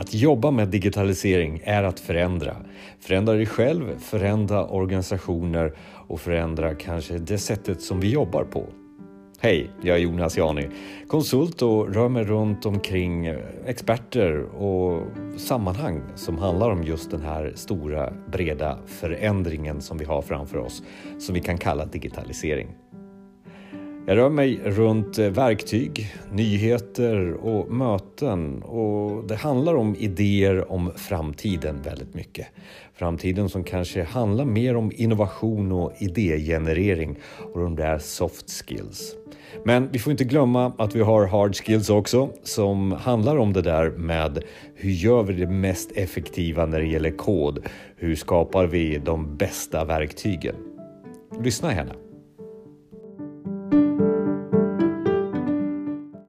Att jobba med digitalisering är att förändra. Förändra dig själv, förändra organisationer och förändra kanske det sättet som vi jobbar på. Hej, jag är Jonas Jani, konsult och rör mig runt omkring eh, experter och sammanhang som handlar om just den här stora breda förändringen som vi har framför oss som vi kan kalla digitalisering. Jag rör mig runt eh, verktyg, nyheter och möten och det handlar om idéer om framtiden väldigt mycket. Framtiden som kanske handlar mer om innovation och idégenerering och de där soft skills. Men vi får inte glömma att vi har hard skills också som handlar om det där med hur gör vi det mest effektiva när det gäller kod? Hur skapar vi de bästa verktygen? Lyssna gärna.